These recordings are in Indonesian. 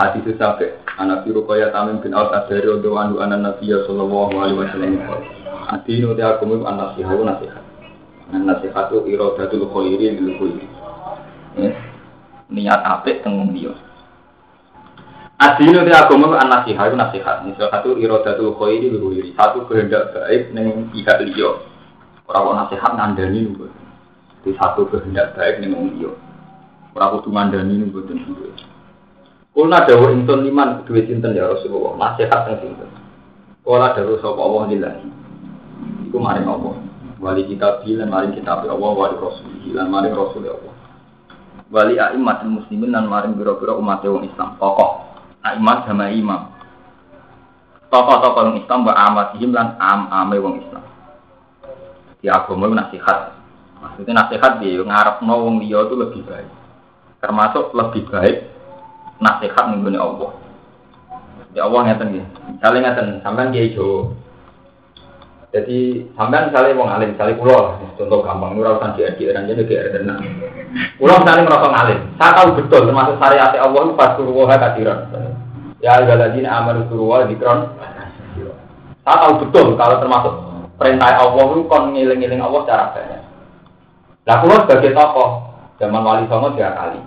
hadis sampai anak biru kaya tamim bin aus adari untuk anu anak nabi sallallahu alaihi wasallam adinu te aku mu anak sihawu nasihat nasihat itu iradatul khairi bil khairi niat apik teng dia Adinu te agama anak nasihat itu nasihat. Misal satu iradatul khairi bil khairi. Satu kehendak baik ning pihak liya. Ora kok nasihat ngandani niku. Di satu kehendak baik ning wong liya. Ora kudu ngandani niku mboten Kulna dawa insun liman duwe sinten ya Rasulullah, nasihat teng sinten. Kala dawa sapa Allah lillahi. Iku maring Allah. Wali kita bilan maring kita Allah wali Rasul lan maring Rasul Allah. Wali aimat muslimin lan maring biro-biro umat wong Islam. Tokoh aimat sama imam. Tokoh-tokoh wong Islam wa amatihim lan am-ame wong Islam. Di agama nasihat. Maksudnya nasihat dia ngarep wong liya itu lebih baik. Termasuk lebih baik nasihat mengguni Allah. Ya Allah ngeten nggih. Misale ngeten, sampean kiai Jawa. Jadi sampean misalnya wong alim, kulo lah, contoh gampang, ora usah diadik dan jadi kayak tenang. Kulo misalnya merasa ngalim, saya tahu betul termasuk syariat Allah itu pas suruh kadiran. Ya galadin amal suruh dikron. Saya tahu betul kalau termasuk perintah Allah itu kon ngiling-ngiling Allah cara banyak. Nah kulo sebagai tokoh zaman wali songo tiga kali.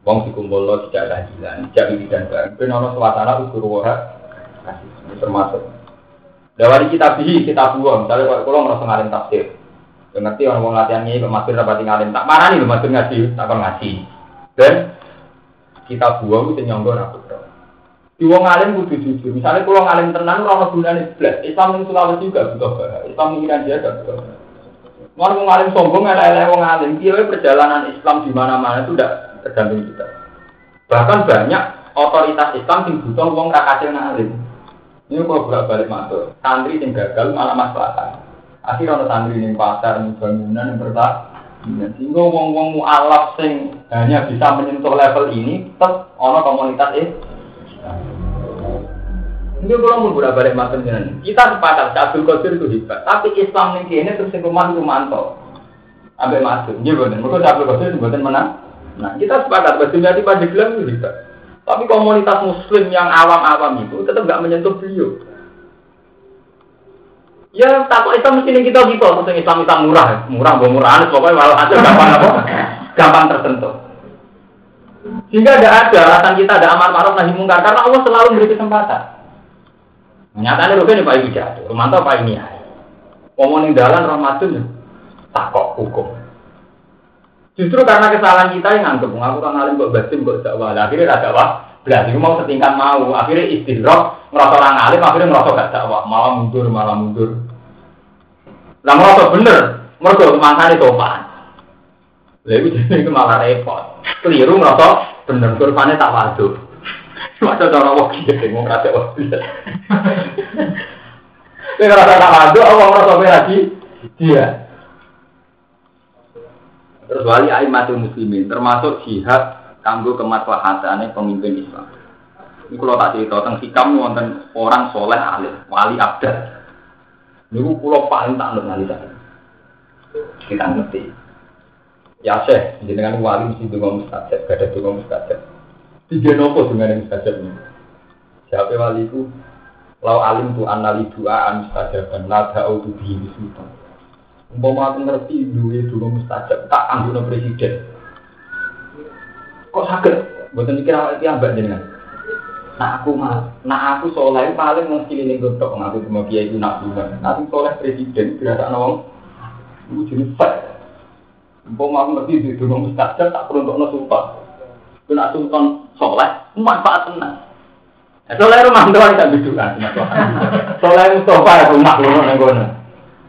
Wong dikumpul lo tidak keadilan, tidak dan barang. Ben ono suasana ukur waha kasih ini termasuk. Dawari kita bihi kita buang. Misalnya kalau kalau merasa ngalim tafsir, yang ngerti orang mau latihan ini, pemasir dapat ngalim tak marah nih pemasir ngaji, tak akan ngaji. Dan kita buang itu nyonggol aku Di wong ngalim kudu jujur. Misalnya kalau ngalim tenang, orang gunanya belas. Islam yang Sulawesi juga butuh. Islam yang Iran juga butuh. Mau ngalim sombong, elek-elek wong ngalim. Dia perjalanan Islam di mana-mana itu udah tergantung kita. Bahkan banyak otoritas Islam yang butuh uang rakasil ngalim. Ini kalau bolak balik masuk, santri yang gagal malah masalah. Akhirnya orang santri yang pasar, yang bangunan, yang bertak. Sehingga wong-wong mu'alaf sing hanya bisa menyentuh level ini, tetap ono komunitas ini. Ini kalau mau bolak balik masuk dengan kita sepakat Abdul Qadir itu hebat, tapi Islam yang ini terus yang rumah itu mantap. Ambil masuk, iya benar. Mereka Abdul Qadir itu buatan menang. Nah, kita sepakat Bajumyati Pandeglang itu bisa. Tapi komunitas muslim yang awam-awam itu tetap nggak menyentuh beliau. Ya, takut Islam mesti kita gitu, maksudnya Islam Islam murah, murah, murah, murah, pokoknya walau aja gampang apa, gampang tersentuh. Sehingga tidak ada alasan kita ada amar ma'ruf nahi mungkar karena Allah selalu memberi kesempatan. Nyatanya lu ini Pak jatuh, mantap Pak ini ya. Ngomongin dalan Ramadan, takok hukum. Justru karena kesalahan kita yang nganggep aku kan alim kok batin kok dakwah. Akhirnya ada dakwah. Belas itu mau setingkat mau. Akhirnya istirahat ngerasa orang alim akhirnya ngerasa gak dakwah. Malah mundur, malah mundur. Lah ngerasa bener. Mergo mangkane topan. Lha iku jadi itu malah repot. Keliru ngerasa bener kurvane tak waduh. Masa cara wong iki mau kate wong. Nek ngerasa tak waduh, Allah ngerasa lagi dia. Terus wali aimatul muslimin termasuk jihad kanggo kemaslahatane pemimpin Islam. Ini kalau tak cerita tentang hikam wonten orang soleh alim, wali abdal. Ini pulau paling tak ngerti nanti saya. Kita ngerti. Ya seh, dengan wali mesti dengan mustajab, gak ada dengan mustajab. Tiga nopo dengan mustajab ini. Siapa waliku? Lau alim tu anali doa an mustajaban, la da'u tu bihi sultan. Umpama aku ngerti duwe dulu mustajab, tak anggone presiden. Kok sakit? Bukan mikir awal itu mbak jenengan. Nah aku mah, nah aku soleh paling mesti ini godok ngaku cuma kiai itu nak juga. Nanti soleh presiden berasa nawang, itu jenis fat. Umpama aku ngerti dulu mustajab, tak perlu untuk sultan. Kena sultan soleh, manfaat tenang. Soleh rumah doang tak bidukan, soleh Mustafa ya rumah loh nenggono.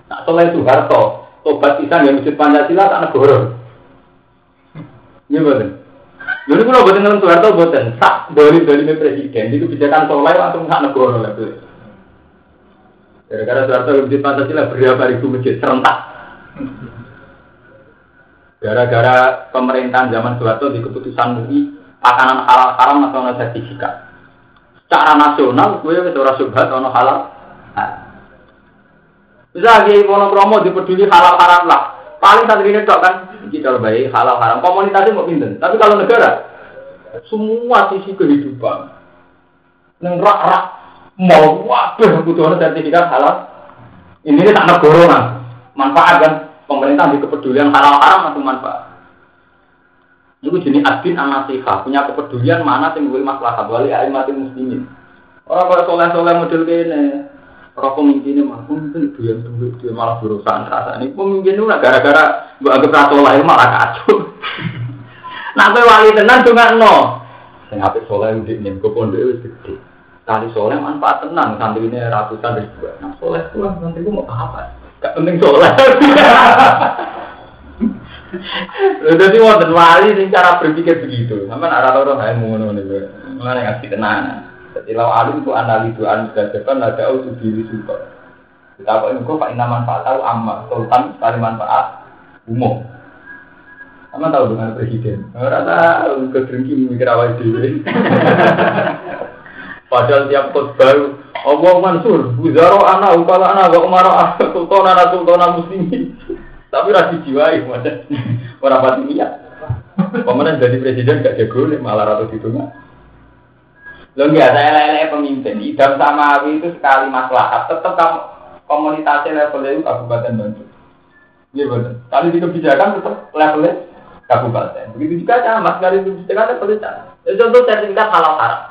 Nak soleh Soeharto, tobat pisan yang wujud Pancasila tak negara. Iya betul. Jadi kalau buatan dengan Soeharto buatan sak dari dari presiden itu kebijakan soleh langsung tak negara lah tuh. Gara-gara Soeharto wujud Pancasila berapa ribu masjid serentak. Gara-gara pemerintahan zaman Soeharto di keputusan MUI makanan halal haram atau sertifikat. Secara nasional, gue itu orang subhat, orang halal. Nah, bisa lagi kromo dipeduli halal haram lah. Paling satu ini dok kan, kita baik halal haram. Komunitasnya mau pinter. Tapi kalau negara, semua sisi kehidupan. Neng rak rak mau waduh butuh sertifikat halal. Ini ini tak negara manfaat kan pemerintah di kepedulian halal haram atau manfaat. Itu jenis adin anasihah punya kepedulian mana yang gue masalah wali mati muslimin. Orang kalau soleh soleh model ini, orang pemimpinnya mah pemimpin itu yang tunggu dia malah berusaha rasa ini pemimpin itu gara-gara gue anggap rasa soleh malah kacau. Nah, wali tenang juga no. Saya ngapain soleh udah nih, gue pondok itu gede. Kali soleh manfaat tenang, santri ini ratusan ribu. Nah, soleh tuh santri gue mau apa? Gak penting soleh. Jadi wonten wali sing cara berpikir begitu. Sama arah loro hae ngono niku. Mulane ngasih tenanan. Jadi lau alim itu analisu an gajaban ada usul diri super. Kita kok ini pak ina manfaat tahu amma sultan sekali manfaat umum. Sama tahu dengan presiden. Rata kedengki mikir awal dewi. Padahal tiap khutbah Allah Mansur, Buzaro anak, Ukala anak, Wa Umar anak, Sultan anak, Sultan muslimin. Tapi rasi jiwai, macam orang pati niat. Pemenang jadi presiden gak jago nih, malah ratu itu nggak. Lo nggak ada lele pemimpin. Idam sama Awi itu sekali masalah. Tetap kamu komunitasnya levelnya itu kabupaten Bandung. Iya benar. Kali di kebijakan tetap levelnya kabupaten. Begitu juga sama di kebijakan levelnya. Ya, contoh sertifikat halal haram.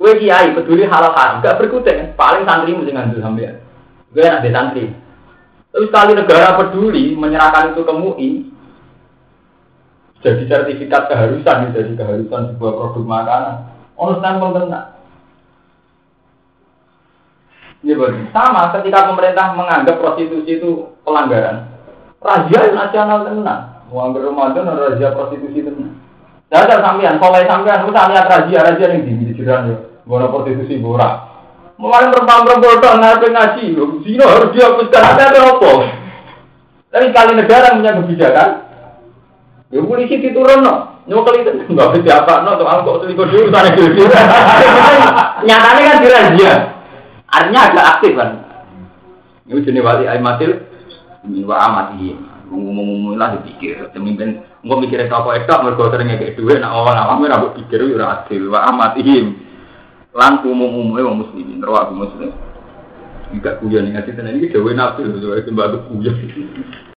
Gue kiai peduli halal haram, gak berkutik. Paling santri mesti ngambil sampean. Gue enak di santri. Terus kali negara peduli menyerahkan itu ke MUI, jadi sertifikat keharusan, jadi keharusan sebuah produk makanan. Ono stempel tenang. Ya. Sama ketika pemerintah menganggap prostitusi itu pelanggaran. Raja nasional tenang. Ambil Ramadan raja prostitusi tenang. Ada sampean, kalau sampean, kita lihat raja, raja yang di jiran ya. Bono prostitusi borak. Mulai perempuan-perempuan itu ngapain ngaji, zino harus dihapuskan ada apa? Tapi kali negara punya kebijakan, ya polisi diturun no, nyokal itu. Nggak bisa apa no, tuh angkot selingkuh dulu sana dulu. Nyatanya kan dirazia, artinya agak aktif kan. Ini jenis wali aimatil, ini wa amati, ngomong-ngomong lah dipikir, pemimpin, nggak mikirnya apa ekak, mereka seringnya kayak duit, nak awal awalnya rambut pikir, ya adil, wa amatihim lan umum-umumnya wong muslimin rawa muslim. Tidak kuyon ngasih tenan. Iki dewe nabi lho sembah kuyon